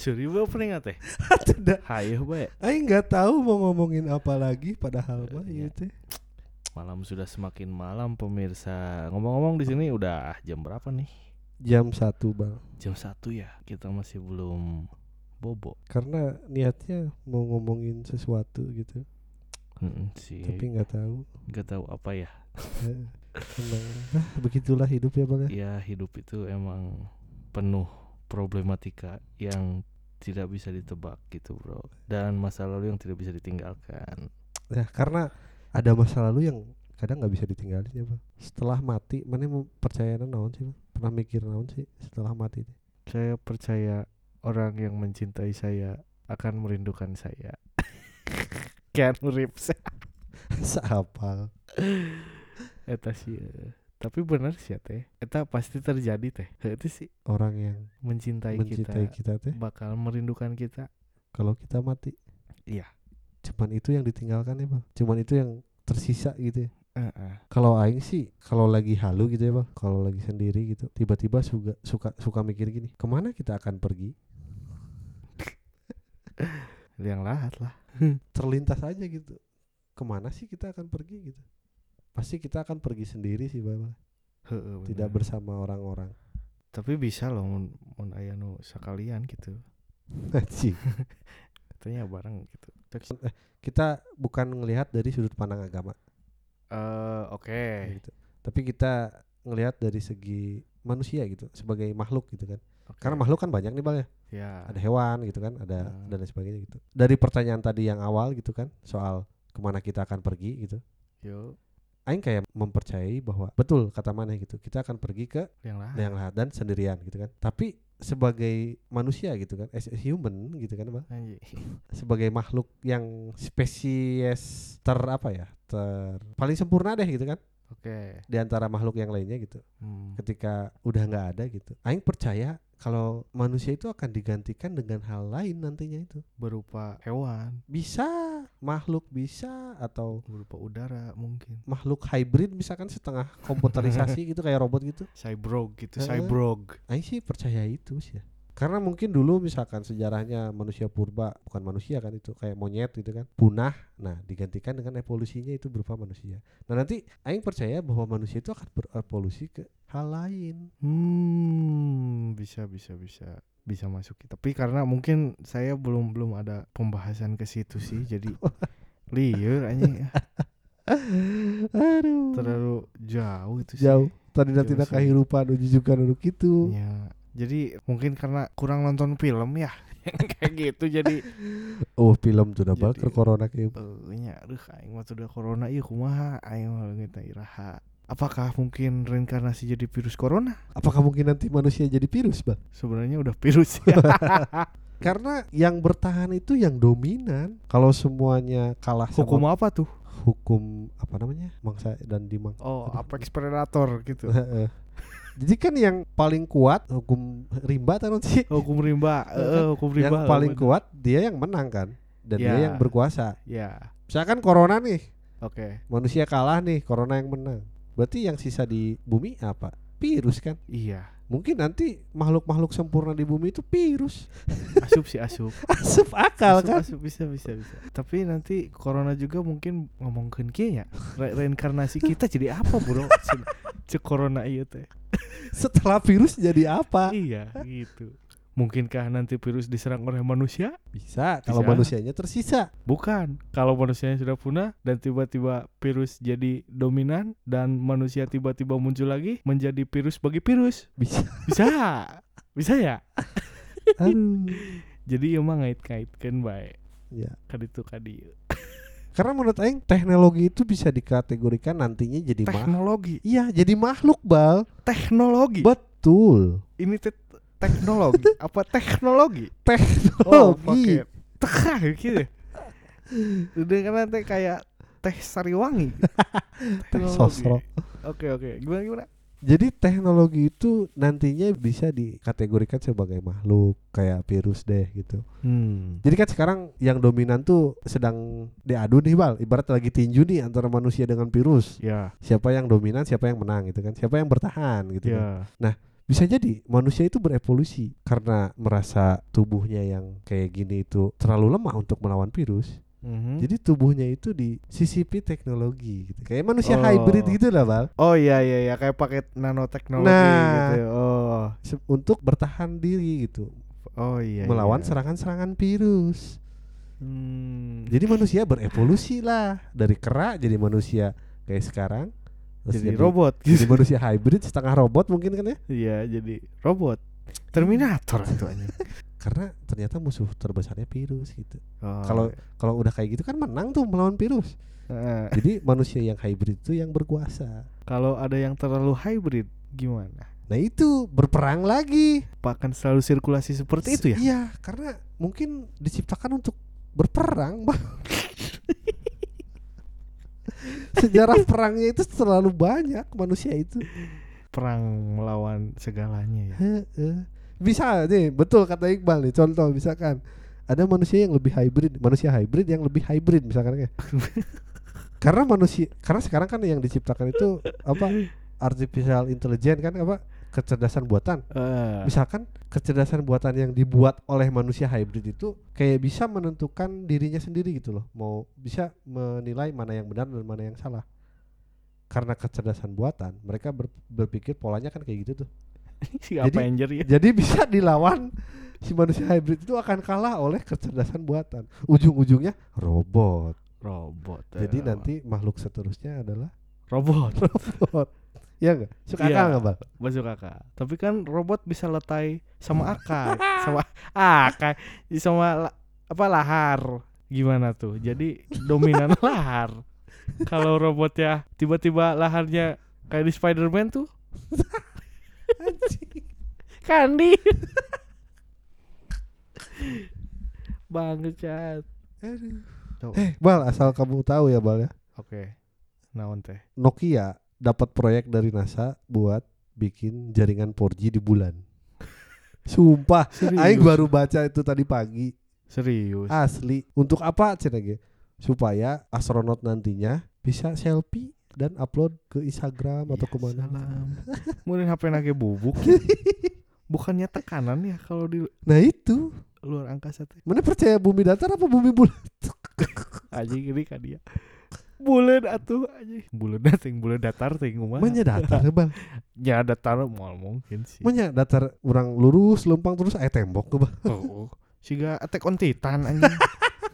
Suri opening teh. Tidak. Hayo bae. Aing nggak tahu mau ngomongin apa lagi padahal mah Iya. ieu teh. Malam sudah semakin malam pemirsa. Ngomong-ngomong di sini udah jam berapa nih? Jam satu bang. Jam satu ya. Kita masih belum bobo. Karena niatnya mau ngomongin sesuatu gitu, Mm-mm sih. tapi nggak tahu. nggak tahu apa ya. Eh, Emang ah, begitulah hidup ya bang. ya. Ya hidup itu emang penuh problematika yang tidak bisa ditebak gitu bro. Dan masa lalu yang tidak bisa ditinggalkan. Ya karena ada masa lalu yang kadang nggak bisa ditinggalin ya bang. Setelah mati, mana mau percaya naon sih bang? Pernah mikir naon sih setelah mati? Saya percaya orang yang mencintai saya akan merindukan saya. Keanu Reeves. Seapal. Eta sih. Tapi bener sih ya, teh. Eta pasti terjadi teh. Itu sih Orang yang mencintai, mencintai kita, kita teh bakal merindukan kita. kalau kita mati Iya. cuman itu yang ditinggalkan ya bang cuman itu yang tersisa gitu ya Heeh. kalau aing sih kalau lagi halu gitu ya bang kalau lagi sendiri gitu tiba-tiba suka suka suka mikir gini ke mana kita akan pergi Yang lahat lah. terlintas aja gitu ke mana sih kita akan pergi gitu pasti kita akan pergi sendiri sih bang Heeh, tidak bersama orang-orang Tapi bisa loh mun, mun aya nu sakalian gitu. Anjing. Katanya bareng gitu. Eh, kita bukan ngelihat dari sudut pandang agama Eh, oke. kayak gitu tapi kita ngelihat dari segi manusia gitu sebagai makhluk gitu kan Oke. karena makhluk kan banyak nih bang ya ya. ada hewan gitu kan ada Hmm. dan lain sebagainya gitu dari pertanyaan tadi yang awal gitu kan soal ke mana kita akan pergi gitu Yuk, Aing kayak mempercayai bahwa betul kata mana gitu kita akan pergi ke yang lahat. yang lahat dan sendirian gitu kan. Tapi sebagai manusia gitu kan as a human gitu kan bang. Sebagai makhluk yang spesies ter apa ya ter paling sempurna deh gitu kan. Oke. di antara makhluk yang lainnya gitu. Hmm. ketika udah nggak ada gitu. Aing percaya kalau manusia itu akan digantikan dengan hal lain nantinya itu. Berupa hewan, bisa makhluk bisa atau berupa udara mungkin. makhluk hybrid misalkan setengah komputerisasi gitu kayak robot gitu Cyborg gitu, Heeh. cyborg. Aing sih percaya itu sih ya. karena mungkin dulu misalkan sejarahnya manusia purba bukan manusia kan itu kayak monyet gitu kan punah nah digantikan dengan evolusinya itu berupa manusia nah nanti Aing percaya bahwa manusia itu akan berevolusi ke hal lain Hmm, bisa bisa bisa bisa masuk. Tapi karena mungkin saya belum belum ada pembahasan ke situ sih, jadi liur anjing aduh terlalu jauh itu sih. jauh tadi nanti nak sih. kehidupan uji juga dulu gitu Ya, jadi mungkin karena kurang nonton film ya. kayak gitu jadi oh film Jadi- ke corona kayak nya aduh aing mah udah corona ieu kumaha aing mah kita iraha. Apakah mungkin reinkarnasi jadi virus corona? apakah mungkin nanti manusia jadi virus bang Sebenarnya udah virus ya. karena yang bertahan itu yang dominan kalau semuanya kalah sama Hukum apa tuh? hukum apa namanya mangsa dan dimang Oh, Aduh. apex predator gitu. Heeh. jadi kan yang paling kuat hukum rimba tahu sih hukum rimba, eh, hukum rimba. yang paling kuat dia yang menang kan dan dia Ya. yang berkuasa Ya, misalkan corona nih oke. manusia kalah nih corona yang menang berarti yang sisa di bumi apa virus kan Iya. mungkin nanti makhluk-makhluk sempurna di bumi itu virus Asup sih asup. asup akal asup, kan asup bisa bisa bisa. Tapi nanti corona juga mungkin ngomongkeun kieu nya. Re- reinkarnasi kita jadi apa, Bro? Cek- corona ieu teh. setelah virus jadi apa Iya, gitu. Mungkinkah nanti virus diserang oleh manusia? bisa kalau Bisa. manusianya tersisa Bukan. Kalau manusianya sudah punah dan tiba-tiba virus jadi dominan dan manusia tiba-tiba muncul lagi menjadi virus bagi virus. bisa Bisa. Bisa ya? Jadi emang ngait-ngaitkeun bae. ya Kaditu kadieu. karena menurut Aing teknologi itu bisa dikategorikan nantinya jadi makhluk Teknologi, iya jadi makhluk bal teknologi. betul Ini te- teknologi apa teknologi? Oh, teknologi pakai teh gitu. Udah karena teh kayak teh sariwangi. Teh Teknologi. sosro. Oke oke. Gimana gimana? Jadi teknologi itu nantinya bisa dikategorikan sebagai makhluk kayak virus deh gitu. Hmm. Jadi kan sekarang yang dominan tuh sedang diadu nih bal, ibarat lagi tinju nih antara manusia dengan virus. Ya. Siapa yang dominan, siapa yang menang gitu kan? Siapa yang bertahan gitu kan? Ya. Bisa jadi manusia itu berevolusi karena merasa tubuhnya yang kayak gini itu terlalu lemah untuk melawan virus. Mhm. Jadi tubuhnya itu disisipi teknologi gitu. Kayak manusia Oh. hybrid gitu lah, Bal. Oh iya iya iya kayak pakai nanoteknologi Nah. gitu. Oh. Se- Untuk bertahan diri gitu, Oh iya. melawan iya. serangan-serangan virus. Hmm. Jadi manusia berevolusi lah dari kera jadi manusia kayak sekarang. Terus jadi robot Jadi manusia hybrid setengah robot mungkin kan ya? Iya, jadi robot. Terminator itu aja. Karena ternyata musuh terbesarnya virus gitu. Oh, Kalau kalau udah kayak gitu kan menang tuh melawan virus. Jadi manusia yang hybrid itu yang berkuasa. kalau ada yang terlalu hybrid gimana? Nah itu berperang lagi. Akan selalu sirkulasi seperti itu ya? Iya, karena mungkin diciptakan untuk berperang. Bang. Sejarah perangnya itu terlalu banyak manusia itu. Perang melawan segalanya ya. Bisa nih, betul kata Iqbal nih. Contoh misalkan ada manusia yang lebih hybrid, manusia hybrid yang lebih hybrid misalkan ya. karena manusia karena sekarang kan yang diciptakan itu apa artificial intelligence kan apa kecerdasan buatan. Eh, Misalkan kecerdasan buatan yang dibuat oleh manusia hybrid itu kayak bisa menentukan dirinya sendiri gitu loh. Mau bisa menilai mana yang benar dan mana yang salah. Karena kecerdasan buatan, mereka ber- berpikir polanya kan kayak gitu tuh. si Jadi- Avenger ya. Jadi bisa dilawan si manusia hybrid itu akan kalah oleh kecerdasan buatan. Ujung-ujungnya robot. Robot. Jadi eh, nanti makhluk seterusnya adalah robot. robot. Ya enggak? Suka Iya. akal enggak, Bang? Masuk kakak. Tapi kan robot bisa letai sama akar, sama akar, sama la- apa lahar. Gimana tuh? Jadi dominan lahar. Kalau robotnya tiba-tiba laharnya kayak di Spider-Man tuh Kandi. Coba. Eh, Bal, asal kamu tahu ya, Bal ya. Oke. Naon teh? Nokia dapat proyek dari NASA buat bikin jaringan 4G di bulan. Sumpah? Aing baru baca itu tadi pagi. Serius. Asli. Untuk apa cenah? Supaya astronot nantinya bisa selfie dan upload ke Instagram atau Ya, ke mana. Mungkin HP nage bubuk. Bukannya tekanan ya kalau di Nah itu, luar angkasa teh. mana percaya bumi datar apa bumi bulat? Aja gini kan dia. Bulan atuh aja. Bulan dating, bulan datar ting kumaha. Mana datar bang? Ya datar mal mungkin sih. Mana datar orang lurus lempang terus aya tembok ke bang? Oh, siga Attack on Titan anjing.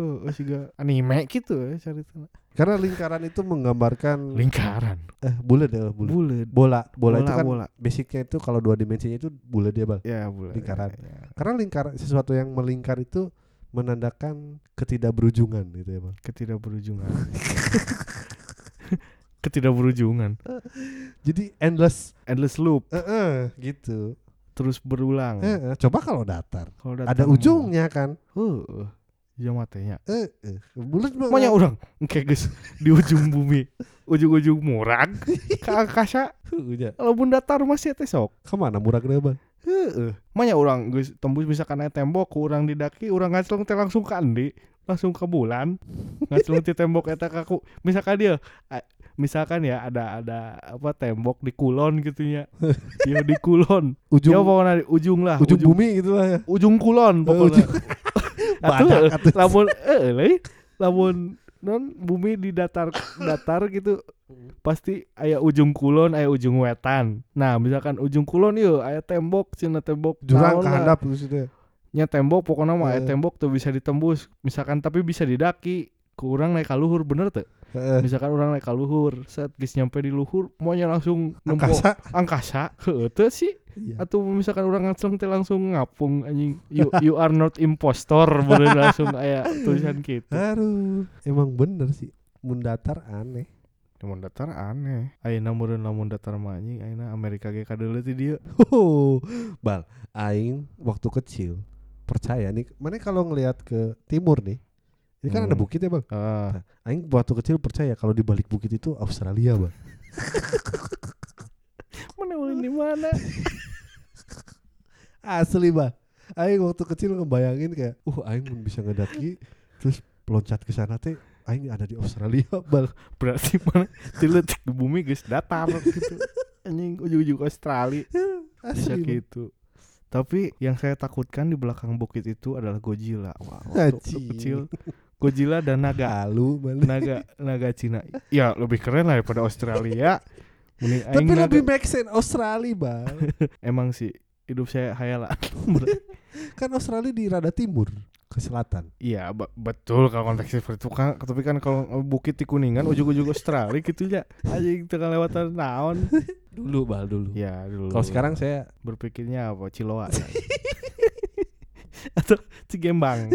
Oh, siga anime gitu ya ceritanya. Karena lingkaran itu menggambarkan Lingkaran. eh bulat ya bulat. Bulat. Bola, bola, itu kan bola. basicnya itu kalau dua dimensinya itu bulat dia bang. Ya, bulat. Lingkaran. Ya, ya. Karena lingkar sesuatu yang melingkar itu menandakan ketidakberujungan gitu ya bang. Ketidakberujungan. Ketidakberujungan. Jadi endless, Endless loop eh eh, gitu. terus berulang. Eh, eh, coba kalau datar, Kalau ada datar ujungnya kan? Heeh. Ya matanya. Eh, eh, bulat mah Maunya orang kayak guys di ujung bumi, ujung-ujung murag ke angkasa. Kalau bun datar masih teh sok. Ke mana murah gede bang? Heeh. Manya orang geus tembus misalkan aya tembok ku urang di daki, urang ngaclong teh langsung ke andi, langsung ke bulan. Ngaclong ti tembok eta ka ku. Misalkan dia misalkan ya ada ada apa tembok di kulon gitu nya. Ya di kulon. Ujung Ya pokoknya di ujung lah, ujung, bumi gitu lah ya. ujung kulon pokoknya. Atuh, Badak atuh. lamun eh lamun non bumi di datar datar gitu pasti aya ujung kulon aya ujung wetan nah misalkan ujung kulon yuk aya tembok cina tembok Jurang kehandap maksudnya. nya tembok pokoknya mah aya Eh. tembok tuh bisa ditembus misalkan tapi bisa didaki ku urang naik ka luhur bener tuh Heeh. misalkan orang naik ka luhur set geus nyampe di luhur maunya langsung nempok Angkasa. angkasa teu sih Iya. atau misalkan orang ngacung teh langsung ngapung anjing you you are not impostor bener langsung aya tulisan gitu Aduh, emang bener sih. Mun datar aneh. Lamun datar aneh Ayeuna meureun lamun datar mah anjing Ayeuna Amerika ge kadeuleu ti dieu Oh, bal, aing waktu kecil percaya nih, mana kalau ngelihat ke timur nih, ini kan ada Hmm. bukit ya bang. Ah, Nah, aing waktu kecil percaya kalau di balik bukit itu Australia bang. mana ulin di mana? Asli bang. Aing waktu kecil ngebayangin kayak, uh aing bisa ngedaki, terus loncat ke sana teh, aing ada di Australia bal. Berarti mana? Di letik di bumi geus datar gitu. Anjing ujung-ujung Australia. bisa gitu. Tapi yang saya takutkan di belakang bukit itu adalah Godzilla. Wow waktu kecil Godzilla dan naga. Halu balik. naga naga Cina. Ya lebih keren lah daripada Australia. Mending Tapi aing naga- lebih make sense Australia, Bang. emang sih hidup saya hayalan kan Australia di rada timur ke selatan. Iya be- betul kalau konteks seperti itu kan tapi kan kalau bukit di kuningan ujung-ujung Australia gitu ya. Aja tengah lewatan naon. Dulu, Bal, dulu. ya dulu. Kalau sekarang saya berpikirnya apa? Ciloa. Ya? atau Cigembang.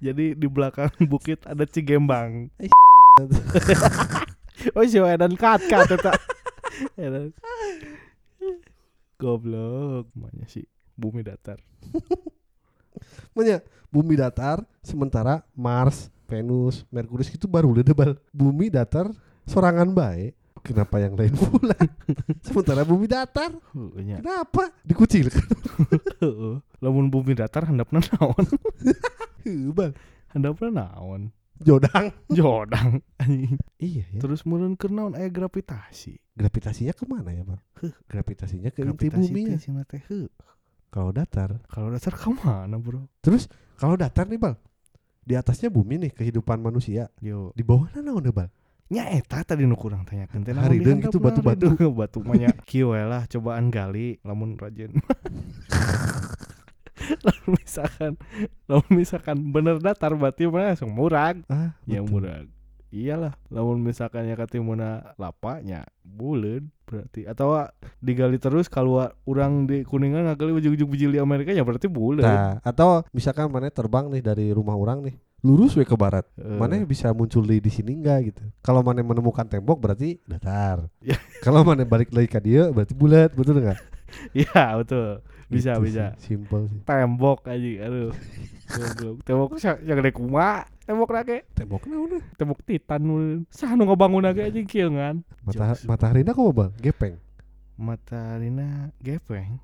Jadi di belakang bukit ada Cigembang. Oh si dan kat kat eta. Goblok namanya sih bumi datar Makanya bumi datar sementara Mars, Venus, Merkurius itu baru udah debal. Bumi datar sorangan baik. Kenapa yang lain bulan? sementara bumi datar, kenapa dikucilkan? Heueuh. lamun bumi datar handapna naon Heuh, Bal. handapna naon Jodang. jodang Iya ya. terus meureun keur naon aya gravitasi Gravitasinya ke mana ya, Bang? Gravitasinya ke inti gravitasi bumi ya. Kalau datar. kalau datar ke mana bro Terus kalau datar nih, Bal. Di atasnya bumi nih kehidupan manusia. yo Di bawahnya naon deh, Bal? nya eta tadi nu kurang tanyakeun teh Hari deung gitu batu-batu. batu mah nya kieu lah cobaan gali lamun rajin lamun misalkan lamun misalkan bener datar berarti mah langsung murag Ah, ya murag iyalah lamun misalkan ya katimuna lapanya buleun berarti atau digali terus kalau urang di kuningan ngagali ujug-ujug biji di Amerika ya berarti buleun Nah, atau misalkan mana terbang nih dari rumah orang nih, lurus we ke barat. Eh, Mana bisa muncul di di sini enggak gitu. Kalau mana menemukan tembok berarti datar. Ya. Kalau mana balik lagi ke dia berarti bulat, betul enggak? iya betul bisa Gitu bisa sih, Simple sih. tembok aja aduh tembok yang gede kuma tembok lagi Tembok naon? tembok titan sah nu ngebangun lagi aja kieu ngan Mata Jokes. matahari kok bang? Gepeng. mataharinya gepeng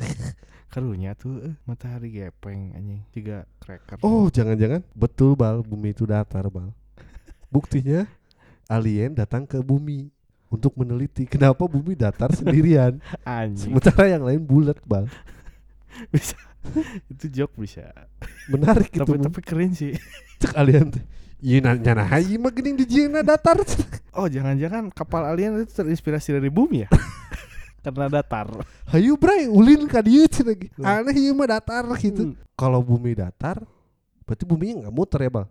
karunya tuh eh, matahari gepeng anjing tiga cracker Oh, jangan-jangan betul bal bumi itu datar bal. Buktinya alien datang ke bumi untuk meneliti kenapa bumi datar sendirian anjing sementara yang lain bulat bal. bisa itu joke bisa Menarik itu. tapi Bang. tapi keren sih cek alien teh. Iya nanya nah hayi mah geuning di jieuna datar. oh jangan-jangan kapal alien itu terinspirasi dari bumi ya karena datar Hayu bray ulin ka dieu cenah ge. Aneh ieu mah datar gitu. Hmm. Kalau bumi datar berarti buminya nggak muter ya bal.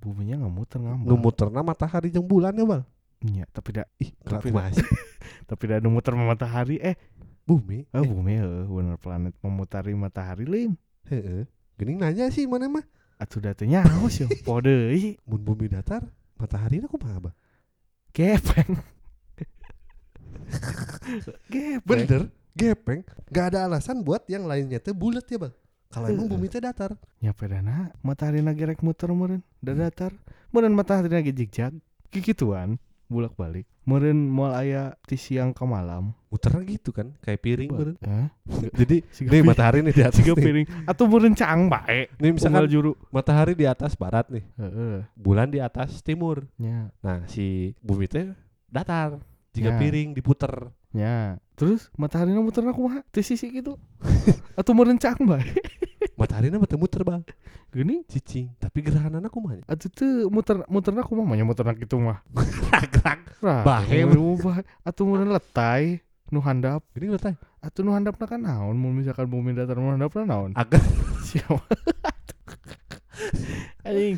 buminya nggak muter ngambang Nu muterna matahari jeung bulan ya bal. Iya, tapi tidak Ih, Tapi masih tapi tidak ada muter matahari eh bumi? oh, bumi eh, bener planet memutari matahari lain Heeh. Geuning nanya sih mana mah. atuh datanya haus ya pode ih Mun bumi datar, matahari kumaha bal? gepeng gepeng Bener, gepeng. Gak ada alasan buat yang lainnya teh bulat ya bang. Kalau emang Heeh. bumi teh datar. nya pedana matahari lagi rek muter meureun da datar meureun matahari lagi jigjag kikituan bulak balik meureun moal aya ti siang ke malam Muternya gitu kan, kayak piring. Hah? Jadi nih matahari nih di atas siga piring atau meureun cang bae Nih misalkan juru matahari di atas barat nih, bulan di atas timur. nya Nah si bumi teh datar. Jika Ya. piring diputer. nya terus matahari muter kumaha ti sisi gitu atau meureun cang bae Matahari nama teh muter bang. geuning Cicing. Tapi gerhana kumaha? atuh teu muter muterna kumaha nya muterna kitu mah Gerak. Bahe. bahe. Atuh meureun letai nu handap Gini letai. atuh nu handapna kan naon mun misalkan bumi datar nu handapna naon Agak. siapa anjing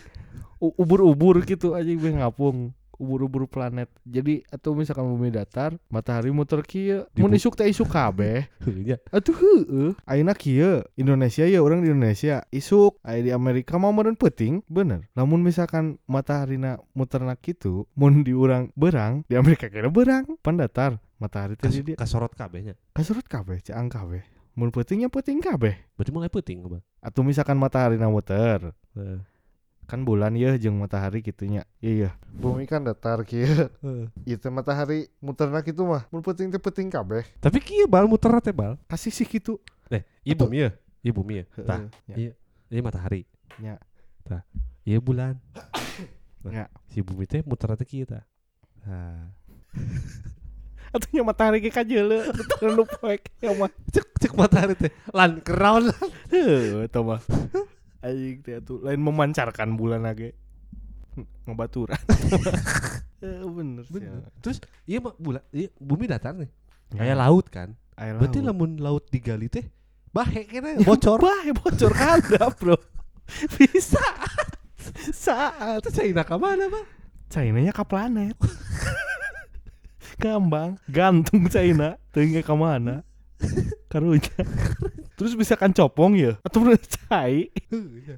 ubur-ubur gitu anjing beh ngapung ubur-ubur planet. Jadi atau misalkan bumi datar matahari muter mun bu- isuk teh isuk kabeh. Heunya. atuh heueuh ayeuna kieu Indonesia ya orang di Indonesia isuk. Aya di Amerika mau meureun peuting bener. Lamun misalkan matahari muterna kitu mun di urang berang di Amerika kira berang pan datar matahari teh Kas, di dia kasorot kabehnya. kasurut kabeh caang kabeh. Mun peutingnya peuting kabeh. Berarti mulai bang. atau misalkan matahari muter. Heeh. Kan bulan ya jeung matahari gitunya iya bumi kan datar kieu Heeh. itu matahari muterna kitu mah mun peuting teh peuting kabeh Tapi kieu bal muter teh bal. kasih sih kitu Eh, iya bumi ya. Iya bumi ya. Tah, Heeh, iya. Ini matahari. Ya. Tah. Iya bulan. Nah, Ya. Si bumi teh muter teh kieu tah. Nah, atunya matahari ge kajeule nu poek ya mah cek cek matahari teh lan kerawan lan heuh eta mah anjing teh atuh lain memancarkan bulan lagi ngebaturan Eh, bener sih Bener. terus iya mah bulan iya bumi datar nih Ya. kayak laut kan Air berarti laut. lamun laut digali teh bahe kena bocor Bah, bocor kada, Bro. Bisa. Saat terus China ke mana bang China nya ke planet. Gampang, gantung China, teuing ke mana? Karunya. Terus bisa kan copong ya? Atau bener cai?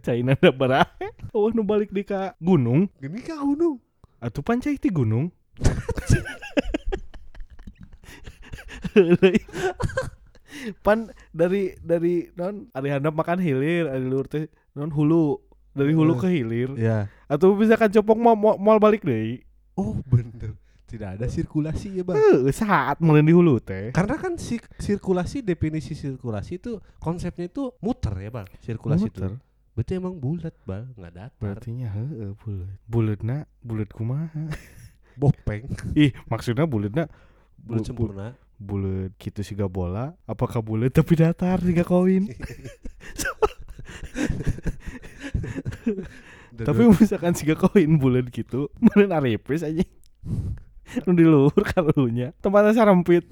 China ada barahe. Oh, nu balik di ka gunung. gini ka gunung Atuh pancai ti gunung. pan dari dari non ari handap makan hilir ari luhur teh non hulu dari hulu ke hilir ya atau bisa kan copong mau mau balik deh oh bener tidak ada sirkulasi ya bang. Heuh, saat mulai di hulu teh. Karena kan si sirkulasi definisi sirkulasi itu konsepnya itu muter ya bang sirkulasi itu. Muter. berarti emang bulat bang nggak datar. Berartinya heeh bulat. Bulatna bulat kumaha? Bopeng. Ih maksudnya bulat bu- sempurna. bulat gitu siga bola. Apakah bulat tapi datar siga koin? Tapi misalkan siga koin bulat gitu meureun arepes aja nu di luhur karunya. Tempatnya sarempit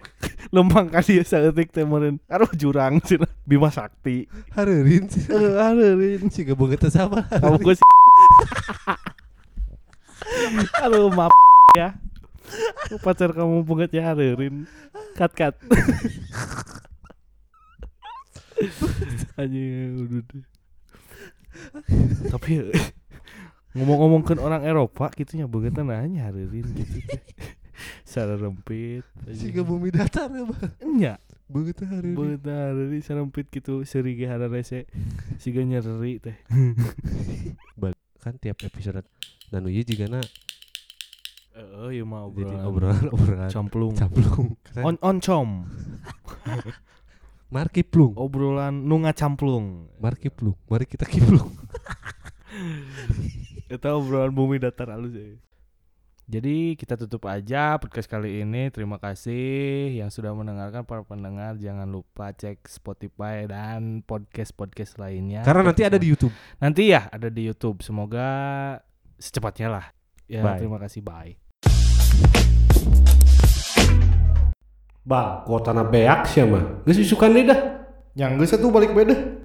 lempang kali saeutik teh meureun karo jurang cenah Bima Sakti. Hareurin sih. Eh hareureun si gabung itu sama. Kamu gue sih Aduh maaf ya. Pacar kamu banget ya hareureun kat kat anjing udah tapi ngomong-ngomong kan orang Eropa gitu nya banget nanya hareureun gitu teh. Secara rempit. Si bumi datar ya bang? Nya begitu hareurin banget hareureun sarempit gitu. Seri ge hararese siga nyeri teh. Kan tiap episode dan uji juga na. Oh iya mah jadi obrolan. obrolan obrolan. Camplung. Camplung. On oncom. Marki plung. Obrolan nu ngacamplung Marki plung. Mari kita kiplung itu obrolan bumi datar halus ya. Jadi kita tutup aja podcast kali ini. Terima kasih yang sudah mendengarkan. Para pendengar jangan lupa cek Spotify dan podcast podcast lainnya. Karena nanti ada di YouTube. Nanti ya ada di YouTube. Semoga secepatnya lah. Ya Bye. terima kasih. Bye. Bang, kota na beak sih mah. Geus isukan deui dah. yang geus tuh balik beda